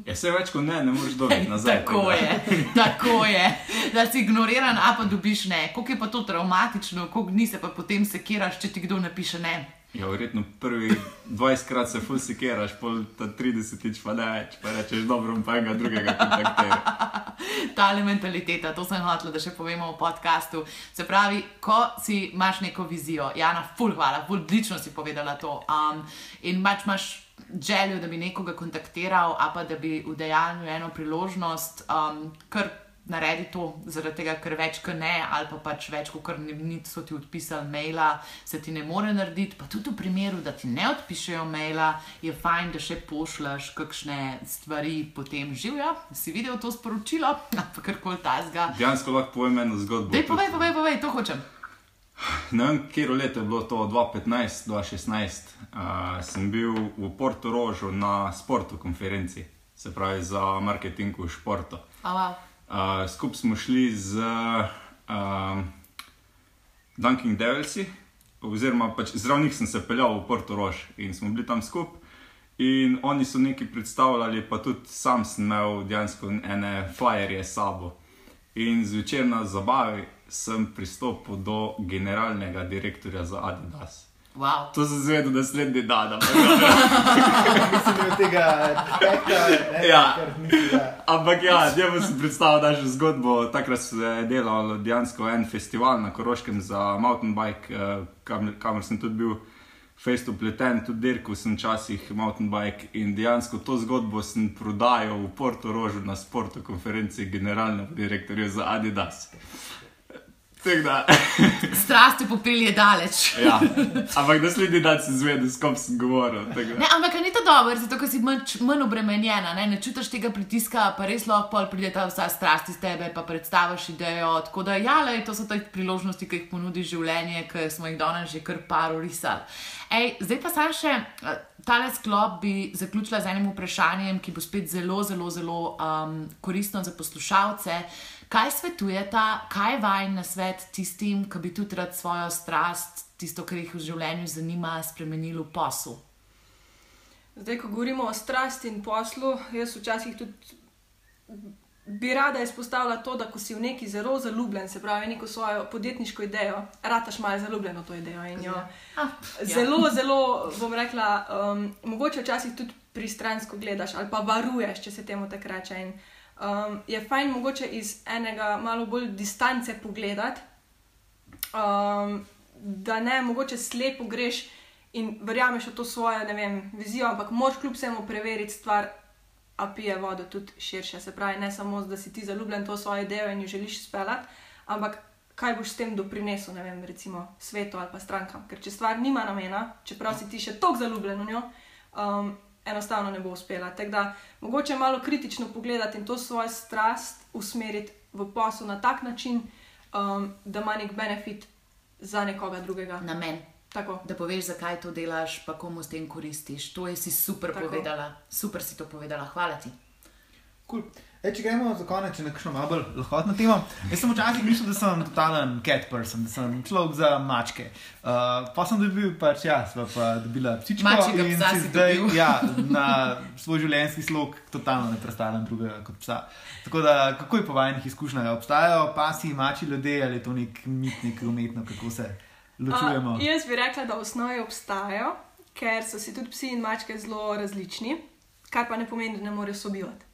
Ja, vse več kot ne, ne moreš dobiti nazaj. tako da- je, tako je. Da si ignoriran, a pa dobiš ne. Kako je pa to traumatično, koliko dni se pa potem sekiraš, če ti kdo napiše ne. Ja, verjetno prvi 20 krat se fusikiraš, pol ta 30 tič pa ne več, pa rečeš dobro, pa enega drugega kontaktiral. Tale mentaliteta, to sem hotel, da še povemo v podkastu. Se pravi, ko si imaš neko vizijo, Jana, ful, hvala, ful, odlično si povedala to. Um, in pač imaš željo, da bi nekoga kontaktiral, a pa da bi udejanil eno priložnost, um, kar naredi to, zaradi tega, ker več kot ne, ali pa pač več kot ne, niso ti odpisali maila, se ti ne more narediti. Pa tudi v primeru, da ti ne odpišejo maila, je fajn, da še pošljaš kakšne stvari potem živijo. Si videl to sporočilo, pa karkoli tazga. Dejansko lahko povem eno zgodbo. Dej, povej, povej, povej, to hočem. Ne vem, kje leto je bilo to, 2015, 2016. Uh, sem bil v Porto Rožu na sportu konferenci, se pravi za marketing v športu. A, wow. Uh, skupaj smo šli z uh, Dunkin' Devilsi, oziroma pač zraven njih sem se peljal v Porto Rož in smo bili tam skupaj. In oni so nekaj predstavljali, pa tudi sam sem imel dejansko ene flyerje s sabo. In zvečer na zabavi sem pristopil do generalnega direktorja za Adidas. Wow. To sem zvedel naslednji dan. Mislim, da je tega efekta, ne, Ja. ker nisi, ja. Ampak ja, njemu sem predstavil našo zgodbo. Takrat se je delal dejansko en festival na Koroškem za mountain bike, eh, kam- kamor sem tudi bil. Face upleten, tudi dirkal sem včasih mountain bike in dejansko to zgodbo sem prodajal v Porto Rožu na sportu konferenci generalnemu direktorju za Adidas. Strast te popelje daleč. ja. Ampak naslednji dan sem zvedel, s kom sem govoril. Ne, ampak ni to dobro, zato ker si manj, manj obremenjena, ne? ne čutiš tega pritiska, pa res lahko pride ta vsa strast iz tebe, pa predstaviš idejo. Tako da, ja, lej, to so te priložnosti, ki jih ponudi življenje, ki smo jih danes že kar par risali. Ej, zdaj pa sam še eh, tale sklop bi zaključila z enim vprašanjem, ki bo spet zelo, zelo, zelo um, koristno za poslušalce. Kaj svetujete, kaj je vajen na svet tistim, ki bi tudi rad svojo strast, tisto, kar jih v življenju zanima, spremenili v posel? Zdaj, ko govorimo o strasti in poslu, jaz včasih tudi bi rada izpostavila to, da ko si v neki zelo zaljubljen, se pravi, neko svojo podjetniško idejo, rataš malo zaljubljen v to idejo jo Ah, zelo, zelo, bom rekla, um, mogoče včasih tudi pristransko gledaš ali pa varuješ, če se temu tako reče. In, um, je fajn mogoče iz enega malo bolj distance pogledati, um, da ne mogoče slepo greš in verjameš v to svojo ne vem, vizijo, ampak moraš kljub vsemu preveriti stvar, a pije vodo tudi širše. Se pravi, ne samo, da si ti zaljubljen to svojo idejo in jo želiš speljati, ampak kaj boš s tem doprinesel, ne vem, recimo svetu ali pa strankam. Ker če stvar nima namena, čeprav si ti še tako zaljubljen v njo, um, enostavno ne bo uspela. Tako da mogoče malo kritično pogledati in to svojo strast usmeriti v posel na tak način, um, da ima nek benefit za nekoga drugega. Namen, Tako. da poveš, zakaj to delaš, pa komu s tem koristiš. To je si super Tako. povedala, super si to povedala. Hvala ti. Cool. E, če gremo za konec na kakšno malo bolj lahkotno temo. Jaz sem včasih mislil, da sem totalen cat person, da sem človek za mačke. Uh, pa sem dobil, pač ja, sva pa dobila psičko Mačjega in psa si si zdaj dobil. ja, na svoj življenjski slog totalno ne predstavljam drugega kot psa. Tako da, kako je po vajnih izkušnjah? Obstajajo pasi, mači ljudje ali je to nek mit, nek umetno, kako se ločujemo? Uh, jaz bi rekla, da v osnovi obstajajo, ker so si tudi psi in mačke zelo različni, kar pa ne pomeni, da ne morejo sobivati.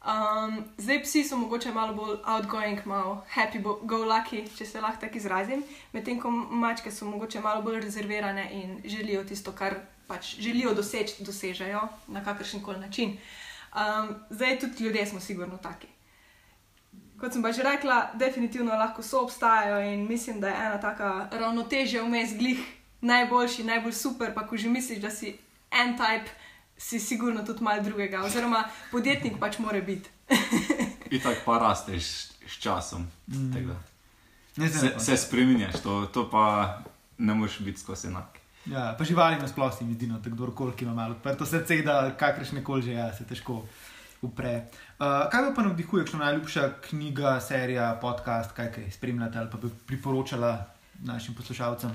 Um, zdaj psi so mogoče malo bolj outgoing, malo happy go lucky, če se lahko tako izrazim, medtem ko mačke so mogoče malo bolj rezervirane in želijo tisto, kar pač želijo doseči, dosežejo na kakršen koli način. Um, zdaj tudi ljudje smo sigurno taki. Kot sem pa že rekla, definitivno lahko so obstajajo in mislim, da je ena taka ravnotežja vmes glih najboljši, najbolj super, pa ko že misliš, da si en type, si sigurno tudi mal drugega, oziroma podjetnik pač mora biti. Itak pa rasteš s časom. Mm. tako Ne znam, Se, se spremenjaš, to, to pa ne moreš biti skozi enak. Ja, pa živali nasploh se mi zdi, no, da kdorkoli ima malo odprto srce, da kakršne koli že, ja, se težko upre. Uh, kaj pa navdihuje, kakšna najljubša knjiga, serija, podcast, kaj kaj spremljate ali pa bi priporočala našim poslušalcem?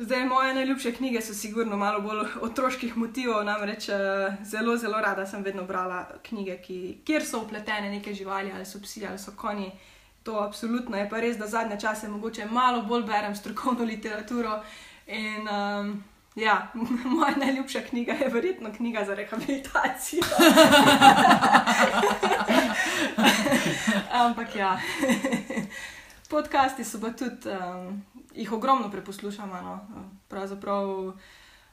Zdaj, moje najljubše knjige so sigurno malo bolj otroških motivov, namreč eh, zelo, zelo rada sem vedno brala knjige, ki, kjer so upletene neke živali, ali so psi, ali so konji. To absolutno je pa res, da zadnje čase mogoče malo bolj berem strokovno literaturo. In um, ja, moja najljubša knjiga je verjetno knjiga za rehabilitacijo. Ampak ja, podcasti so pa tudi, um, jih ogromno preposlušamo. No. Pravzaprav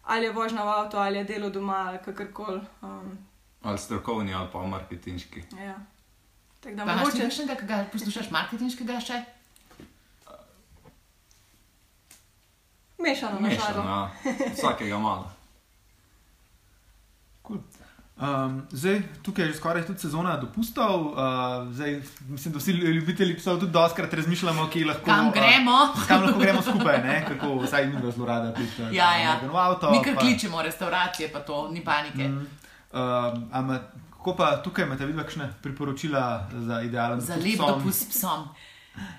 ali je vožnja v avtu, ali je delo doma, ali kakorkoli. Um, Ali strokovni, ali pa marketinški. ja. Tako da Pa ti mogoče. kakšnega, ki ga poslušaš marketinškega še? Mešano, na Mešano, žalost. ja. vsakega malo. Um, zdaj, tukaj je že skoraj tudi sezona dopustov. Uh, zdaj, mislim, da vsi ljubitelji psov tudi doskrat razmišljamo, lahko, Kam gremo? Uh, kam lahko gremo skupaj, ne? kako vsaj mi zelo rada pridemo Ja, ja. v avto. Mi kar pa- kličemo restauracije, pa to ni panike. Mm, um, ama, kako pa tukaj imate vidva kakšne priporočila za idealen Za dopust lep psom? dopust s psom.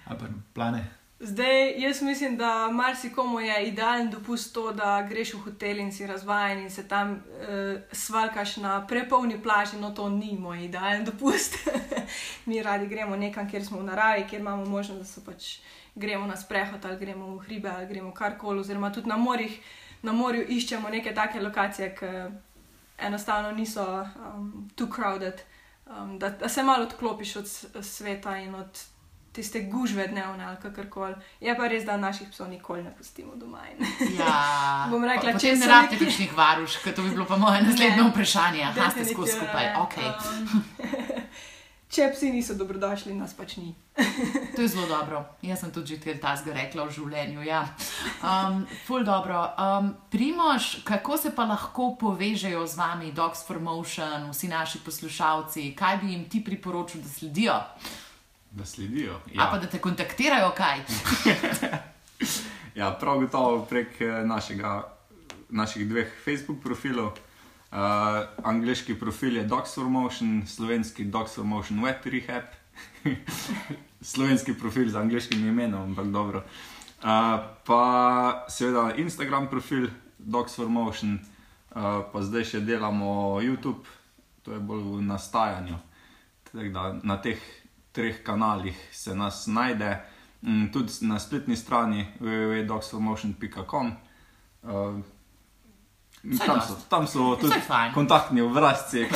Ali pa plane? Zdaj, jaz mislim, da marsikomu je idealen dopust to, da greš v hotel in si razvajen in se tam uh, svalkaš na prepolni plaži. No, to ni moj idealen dopust. Mi radi gremo nekam, kjer smo v naravi, kjer imamo možnost, da se pač gremo na sprehod ali gremo v hribe ali gremo karkoli, oziroma tudi na, morjih, na morju iščemo neke take lokacije, ki enostavno niso um, too crowded, um, da, da se malo odklopiš od sveta in od tiste gužve dnevne ali kakorkoli. Je pa res, da naših psov nikoli ne pustimo doma. Ja, bom rekla, če ne rabite neki... več varuš, to bi bilo pa moje naslednje vprašanje. Aha, ste skozi skupaj. Okay. Um, če psi niso dobrodošli, nas pač ni. to je zelo dobro. Jaz sem tudi že ta zgo rekla v življenju. Ja. Um, ful dobro. Um, Primož, kako se pa lahko povežejo z vami, Dogs for Motion, vsi naši poslušalci, kaj bi jim ti priporočil, da sledijo? Da sledijo. Ja. Pa da te kontaktirajo, kaj? ja, prav gotovo prek eh, našega, naših dveh Facebook profilov. Uh, angliški profil je Dogs for Motion, slovenski Dogs for Motion Web Rehab. slovenski profil z angliškim imenom, ampak dobro. Uh, pa seveda Instagram profil Dogs for Motion, uh, pa zdaj še delamo YouTube, to je bolj v nastajanju. Da, na teh treh kanalih se nas najde, mm, tudi na spletni strani www.dogsformotion.com. Uh, tam, tam so tudi kontaktni obrazci.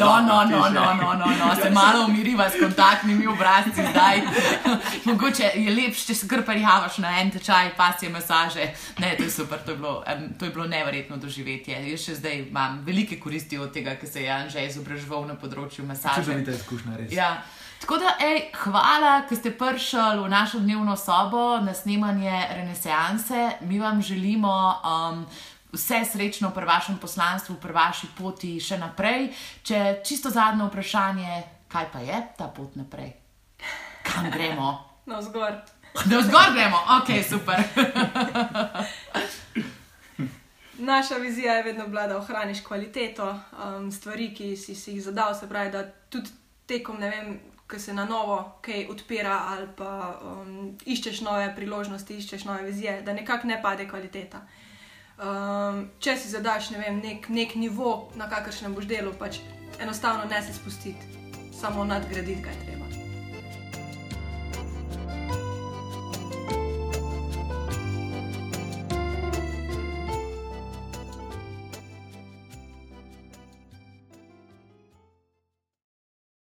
No, no, no, no, no, no, no, se malo umiriva s kontaktnimi obrazci zdaj. Mogoče je lepše, če se kar prijavaš na en tečaj, pasje masaže. Ne, to je super, to je bilo, um, to je bilo neverjetno doživetje. Jaz še zdaj imam velike koristi od tega, ker se je Anže izobraževal na področju masaže. Vidite izkušnja, res. Ja. Tako da, ej, hvala, da ste prišli v našo dnevno sobo na snemanje Renesanse. Mi vam želimo um, vse srečno pri vašem poslanstvu, pri vaši poti še naprej. Če čisto zadnje vprašanje, kaj pa je ta pot naprej? Kam gremo? Na vzgor. Na vzgor gremo, ok, super. Naša vizija je vedno bila, da ohraniš kvaliteto um, stvari, ki si, si jih zadal, se pravi, da tudi tekom, ne vem, ki se na novo kaj odpira, ali pa um, iščeš nove priložnosti, iščeš nove vizije, da nekako ne pade kvaliteta. Um, če si zadaš ne vem, nek, nek nivo, na kakršnem boš delal, pač enostavno ne se spustiti, samo nadgraditi, kaj treba.